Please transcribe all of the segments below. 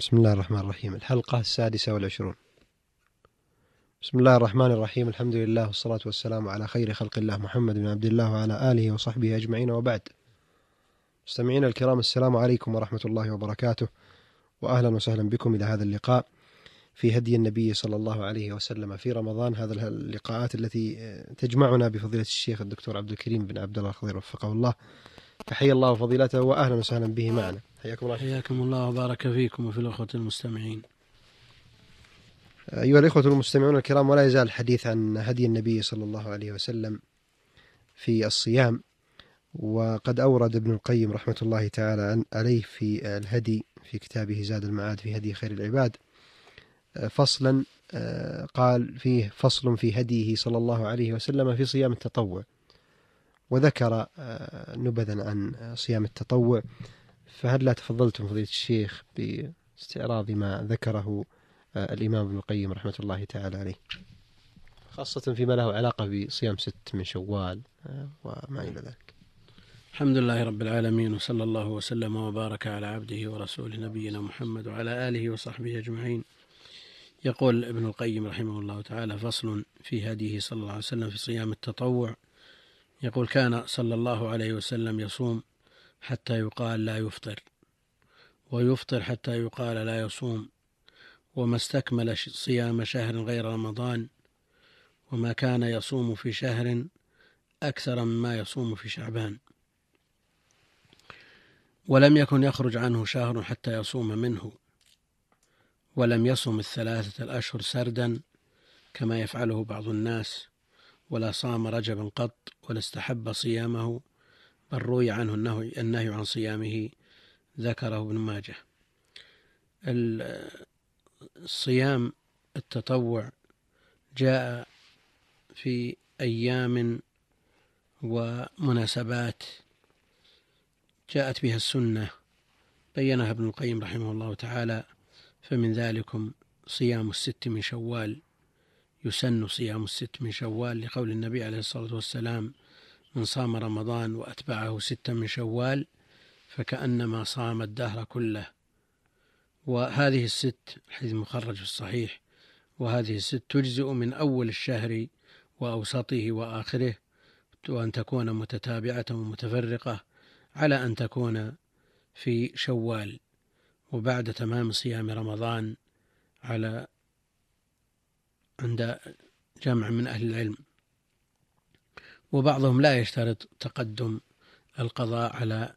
بسم الله الرحمن الرحيم. الحلقة السادسة والعشرون. بسم الله الرحمن الرحيم. الحمد لله والصلاة والسلام على خير خلق الله محمد بن عبد الله وعلى آله وصحبه أجمعين وبعد. مستمعينا الكرام السلام عليكم ورحمة الله وبركاته. وأهلا وسهلا بكم إلى هذا اللقاء في هدي النبي صلى الله عليه وسلم في رمضان. هذا اللقاءات التي تجمعنا بفضيلة الشيخ الدكتور عبد الكريم بن عبد الله الخضير وفقه الله. فحيا الله فضيلته وأهلا وسهلا به معنا. حياكم الله. حياكم الله وبارك فيكم وفي الأخوة المستمعين. أيها الإخوة المستمعون الكرام ولا يزال الحديث عن هدي النبي صلى الله عليه وسلم في الصيام. وقد أورد ابن القيم رحمة الله تعالى عليه في الهدي في كتابه زاد المعاد في هدي خير العباد. فصلا قال فيه فصل في هديه صلى الله عليه وسلم في صيام التطوع. وذكر نبذا عن صيام التطوع. فهل لا تفضلتم فضيلة الشيخ باستعراض ما ذكره آه، الإمام ابن القيم رحمة الله تعالى عليه؟ خاصة فيما له علاقة بصيام ست من شوال آه، وما إلى ذلك. الحمد لله رب العالمين وصلى الله وسلم وبارك على عبده ورسوله نبينا محمد وعلى آله وصحبه أجمعين. يقول ابن القيم رحمه الله تعالى فصل في هديه صلى الله عليه وسلم في صيام التطوع. يقول كان صلى الله عليه وسلم يصوم حتى يقال لا يفطر ويفطر حتى يقال لا يصوم وما استكمل صيام شهر غير رمضان وما كان يصوم في شهر أكثر مما يصوم في شعبان. ولم يكن يخرج عنه شهر حتى يصوم منه ولم يصم الثلاثة الأشهر سردا كما يفعله بعض الناس ولا صام رجبا قط ولا استحب صيامه بل روي عنه النهي, عن صيامه ذكره ابن ماجه. الصيام التطوع جاء في أيام ومناسبات جاءت بها السنة. بينها ابن القيم رحمه الله تعالى فمن ذلكم صيام الست من شوال يسن صيام الست من شوال لقول النبي عليه الصلاة والسلام من صام رمضان وأتبعه ستا من شوال فكأنما صام الدهر كله. وهذه الست الحديث مخرج في الصحيح وهذه الست تجزئ من أول الشهر وأوسطه وآخره وأن تكون متتابعة ومتفرقة على أن تكون في شوال. وبعد تمام صيام رمضان على عند جمع من أهل العلم. وبعضهم لا يشترط تقدم القضاء على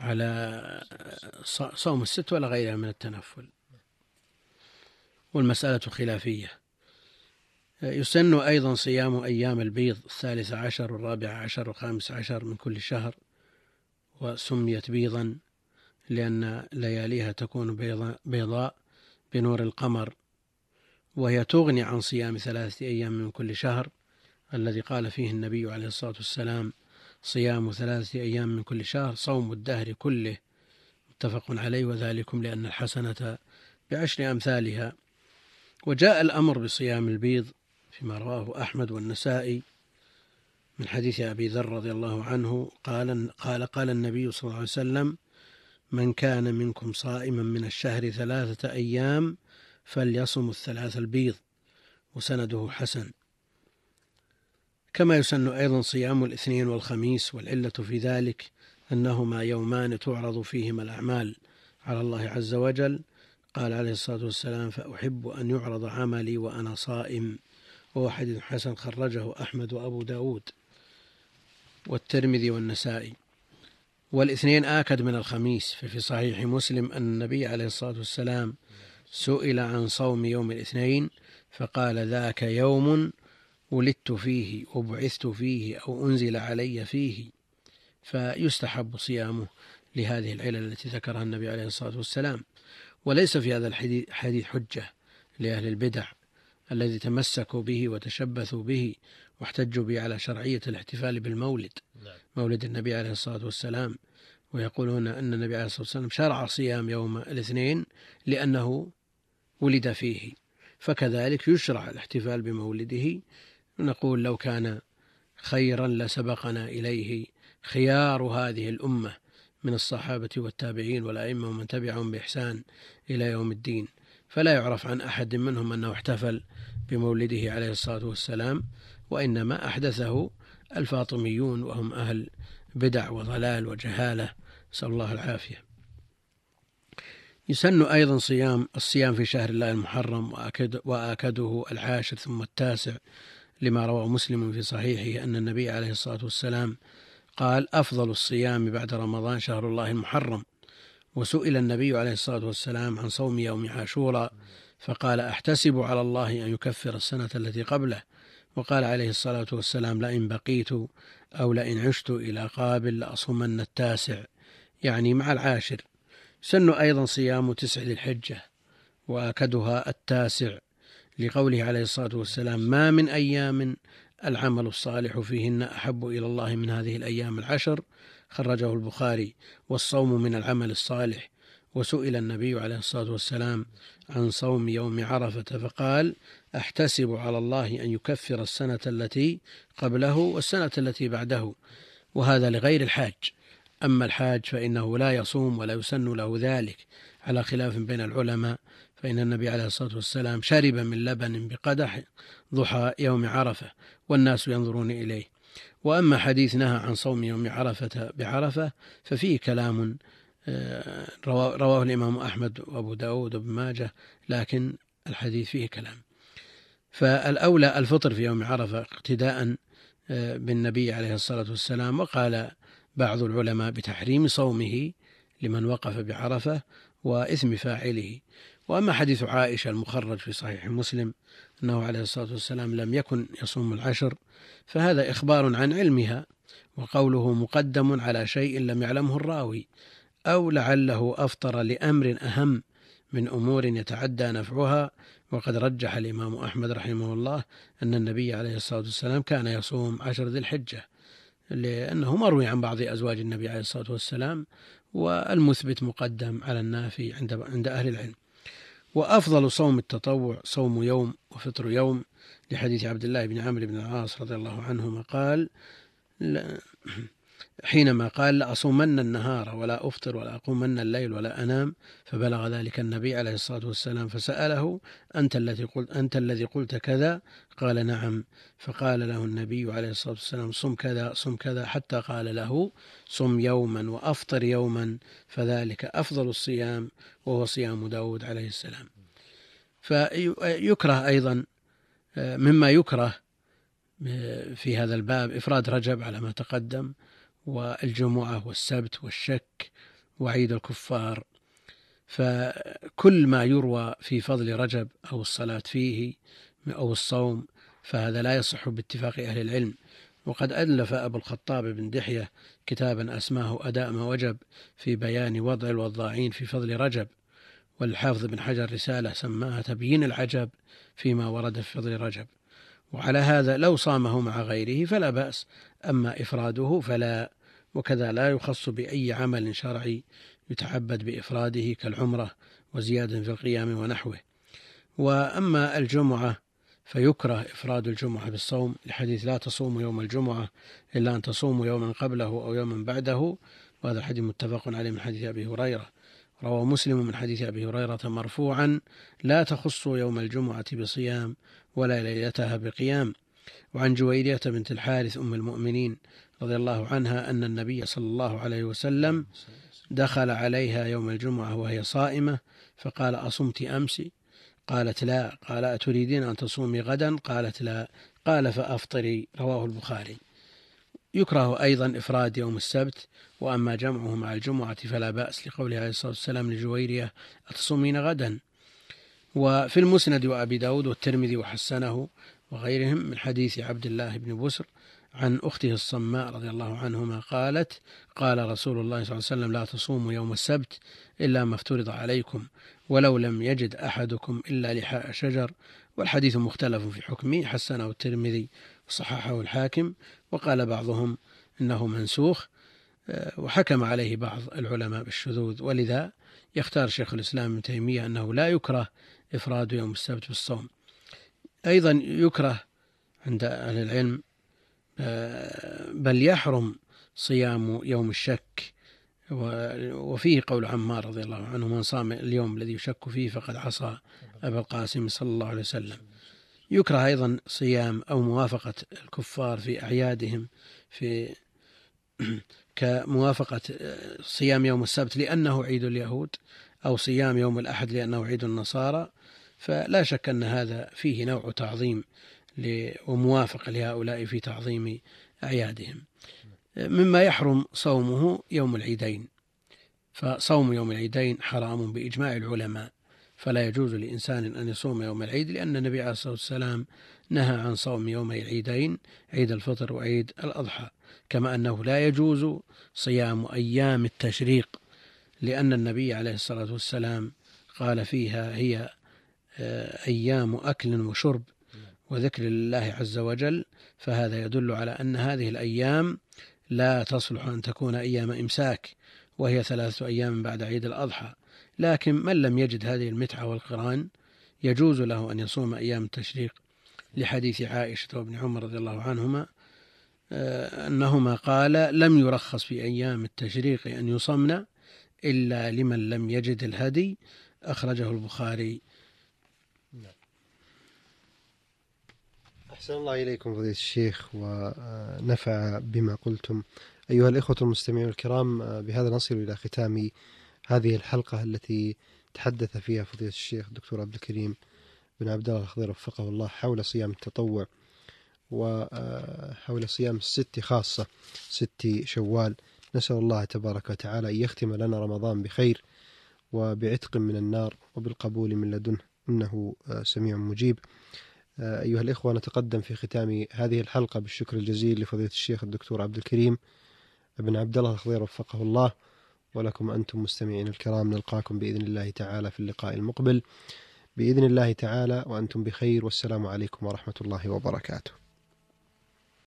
على صوم الست ولا غيرها من التنفل. والمسألة خلافية. يسن أيضا صيام أيام البيض الثالث عشر والرابع عشر والخامس عشر من كل شهر وسميت بيضا لأن لياليها تكون بيضاء بنور القمر وهي تغني عن صيام ثلاثة أيام من كل شهر الذي قال فيه النبي عليه الصلاة والسلام صيام ثلاثة أيام من كل شهر صوم الدهر كله متفق عليه وذلكم لأن الحسنة بعشر أمثالها. وجاء الأمر بصيام البيض فيما رواه أحمد والنسائي من حديث أبي ذر رضي الله عنه قال قال قال النبي صلى الله عليه وسلم من كان منكم صائما من الشهر ثلاثة أيام فليصم الثلاث البيض وسنده حسن. كما يسن أيضا صيام الاثنين والخميس والعلة في ذلك أنهما يومان تعرض فيهما الأعمال. على الله عز وجل. قال عليه الصلاة والسلام فأحب أن يعرض عملي وأنا صائم. وهو حديث حسن خرجه أحمد وأبو داود والترمذي والنسائي. والاثنين آكد من الخميس. ففي صحيح مسلم أن النبي عليه الصلاة والسلام سئل عن صوم يوم الاثنين فقال ذاك يوم ولدت فيه وبعثت فيه أو أنزل علي فيه فيستحب صيامه لهذه العلل التي ذكرها النبي عليه الصلاة والسلام وليس في هذا الحديث حجة لأهل البدع الذي تمسكوا به وتشبثوا به واحتجوا به على شرعية الاحتفال بالمولد نعم. مولد النبي عليه الصلاة والسلام ويقولون أن النبي عليه الصلاة والسلام شرع صيام يوم الاثنين لأنه ولد فيه فكذلك يشرع الاحتفال بمولده نقول لو كان خيرا لسبقنا إليه خيار هذه الأمة من الصحابة والتابعين والأئمة ومن تبعهم بإحسان إلى يوم الدين. فلا يعرف عن أحد منهم أنه احتفل بمولده عليه الصلاة والسلام وإنما أحدثه الفاطميون وهم أهل بدع وضلال وجهالة. نسأل الله العافية. يسن أيضا صيام الصيام في شهر الله المحرم وآكد وآكده العاشر ثم التاسع لما رواه مسلم في صحيحه أن النبي عليه الصلاة والسلام قال أفضل الصيام بعد رمضان شهر الله المحرم. وسئل النبي عليه الصلاة والسلام عن صوم يوم عاشوراء فقال أحتسب على الله أن يكفر السنة التي قبله. وقال عليه الصلاة والسلام لئن بقيت أو لئن عشت إلى قابل لأصومن التاسع. يعني مع العاشر. سن أيضا صيام تسع ذي الحجة وآكدها التاسع. لقوله عليه الصلاة والسلام ما من أيام العمل الصالح فيهن أحب إلى الله من هذه الأيام العشر. خرجه البخاري. والصوم من العمل الصالح. وسئل النبي عليه الصلاة والسلام عن صوم يوم عرفة فقال أحتسب على الله أن يكفر السنة التي قبله والسنة التي بعده وهذا لغير الحاج. أما الحاج فإنه لا يصوم ولا يسن له ذلك. على خلاف بين العلماء فإن النبي عليه الصلاة والسلام شرب من لبن بقدح ضحى يوم عرفة والناس ينظرون إليه. وأما حديث نهى عن صوم يوم عرفة بعرفة ففيه كلام آه، رواه الإمام أحمد وأبو داود وابن ماجه لكن الحديث فيه كلام. فالأولى الفطر في يوم عرفة اقتداء آه، بالنبي عليه الصلاة والسلام وقال بعض العلماء بتحريم صومه لمن وقف بعرفة وإثم فاعله. وأما حديث عائشة المخرج في صحيح مسلم أنه عليه الصلاة والسلام لم يكن يصوم العشر فهذا إخبار عن علمها وقوله مقدم على شيء لم يعلمه الراوي أو لعله أفطر لأمر أهم من أمور يتعدى نفعها. وقد رجح الإمام أحمد رحمه الله أن النبي عليه الصلاة والسلام كان يصوم عشر ذي الحجة لأنه مروي عن بعض أزواج النبي عليه الصلاة والسلام والمثبت مقدم على النافي عند عند أهل العلم. وأفضل صوم التطوع صوم يوم وفطر يوم لحديث عبد الله بن عمرو بن العاص رضي الله عنهما قال حينما قال لأصومن النهار ولا أفطر ولا أقومن الليل ولا أنام فبلغ ذلك النبي عليه الصلاة والسلام فسأله أنت الذي قلت أنت الذي قلت كذا؟ قال نعم. فقال له النبي عليه الصلاة والسلام صم كذا صم كذا حتى قال له صم يوما وأفطر يوما فذلك أفضل الصيام وهو صيام داود عليه السلام. فيكره أيضا مما يكره في هذا الباب إفراد رجب على ما تقدم والجمعة والسبت والشك وعيد الكفار. فكل ما يروى في فضل رجب أو الصلاة فيه أو الصوم فهذا لا يصح باتفاق أهل العلم. وقد ألف أبو الخطاب بن دحية كتابا أسماه أداء ما وجب في بيان وضع الوضاعين في فضل رجب. والحافظ بن حجر رسالة سماها تبيين العجب فيما ورد في فضل رجب. وعلى هذا لو صامه مع غيره فلا بأس أما إفراده فلا وكذا لا يخص بأي عمل شرعي يتعبد بإفراده كالعمرة وزيادة في القيام ونحوه. وأما الجمعة فيكره إفراد الجمعة بالصوم لحديث لا تصوموا يوم الجمعة إلا أن تصوموا يوما قبله أو يوما بعده وهذا الحديث متفق عليه من حديث أبي هريرة. روى مسلم من حديث أبي هريرة مرفوعا لا تخصوا يوم الجمعة بصيام ولا ليلتها بقيام. وعن جويرية بنت الحارث أم المؤمنين رضي الله عنها أن النبي صلى الله عليه وسلم دخل عليها يوم الجمعة وهي صائمة فقال أصمت أمس؟ قالت لا. قال أتريدين أن تصومي غدا؟ قالت لا. قال فأفطري. رواه البخاري. يكره أيضا إفراد يوم السبت وأما جمعه مع الجمعة فلا بأس لقوله عليه الصلاة والسلام لجويرية أتصومين غدا؟ وفي المسند وأبي داود والترمذي وحسنه وغيرهم من حديث عبد الله بن بسر عن أخته الصماء رضي الله عنهما قالت قال رسول الله صلى الله عليه وسلم لا تصوموا يوم السبت إلا ما افترض عليكم ولو لم يجد أحدكم إلا لحاء شجر. والحديث مختلف في حكمه حسنه الترمذي وصححه الحاكم وقال بعضهم إنه منسوخ آه، وحكم عليه بعض العلماء بالشذوذ. ولذا يختار شيخ الإسلام ابن تيمية أنه لا يكره إفراد يوم السبت بالصوم. أيضا يكره عند أهل العلم آه، بل يحرم صيام يوم الشك. وفيه قول عمار رضي الله عنه من صام اليوم الذي يشك فيه فقد عصى أبا القاسم صلى الله عليه وسلم. يكره أيضا صيام أو موافقة الكفار في أعيادهم في كموافقة صيام يوم السبت لأنه عيد اليهود أو صيام يوم الأحد لأنه عيد النصارى. فلا شك أن هذا فيه نوع تعظيم وموافقة لهؤلاء في تعظيم أعيادهم. مما يحرم صومه يوم العيدين. فصوم يوم العيدين حرام بإجماع العلماء. فلا يجوز لإنسان أن يصوم يوم العيد لأن النبي عليه الصلاة والسلام نهى عن صوم يومي العيدين عيد الفطر وعيد الأضحى. كما أنه لا يجوز صيام أيام التشريق لأن النبي عليه الصلاة والسلام قال فيها هي آه، أيام أكل وشرب وذكر لله عز وجل. فهذا يدل على أن هذه الأيام لا تصلح أن تكون أيام إمساك وهي ثلاثة أيام بعد عيد الأضحى. لكن من لم يجد هذه المتعة والقرآن يجوز له أن يصوم أيام التشريق لحديث عائشة وابن عمر رضي الله عنهما آه، أنهما قال لم يرخص في أيام التشريق أن يصمن إلا لمن لم يجد الهدي أخرجه البخاري. أحسن الله إليكم فضيلة الشيخ ونفع بما قلتم. أيها الإخوة المستمعون الكرام بهذا نصل إلى ختام هذه الحلقة التي تحدث فيها فضيلة الشيخ الدكتور عبد الكريم بن عبد الله الخضير وفقه الله حول صيام التطوع وحول صيام الست خاصة ست شوال. نسأل الله تبارك وتعالى أن يختم لنا رمضان بخير وبعتق من النار وبالقبول من لدنه. إنه سميع مجيب. أيها الإخوة نتقدم في ختام هذه الحلقة بالشكر الجزيل لفضيلة الشيخ الدكتور عبد الكريم بن عبد الله الخضير وفقه الله. ولكم أنتم مستمعين الكرام نلقاكم بإذن الله تعالى في اللقاء المقبل. بإذن الله تعالى وأنتم بخير والسلام عليكم ورحمة الله وبركاته.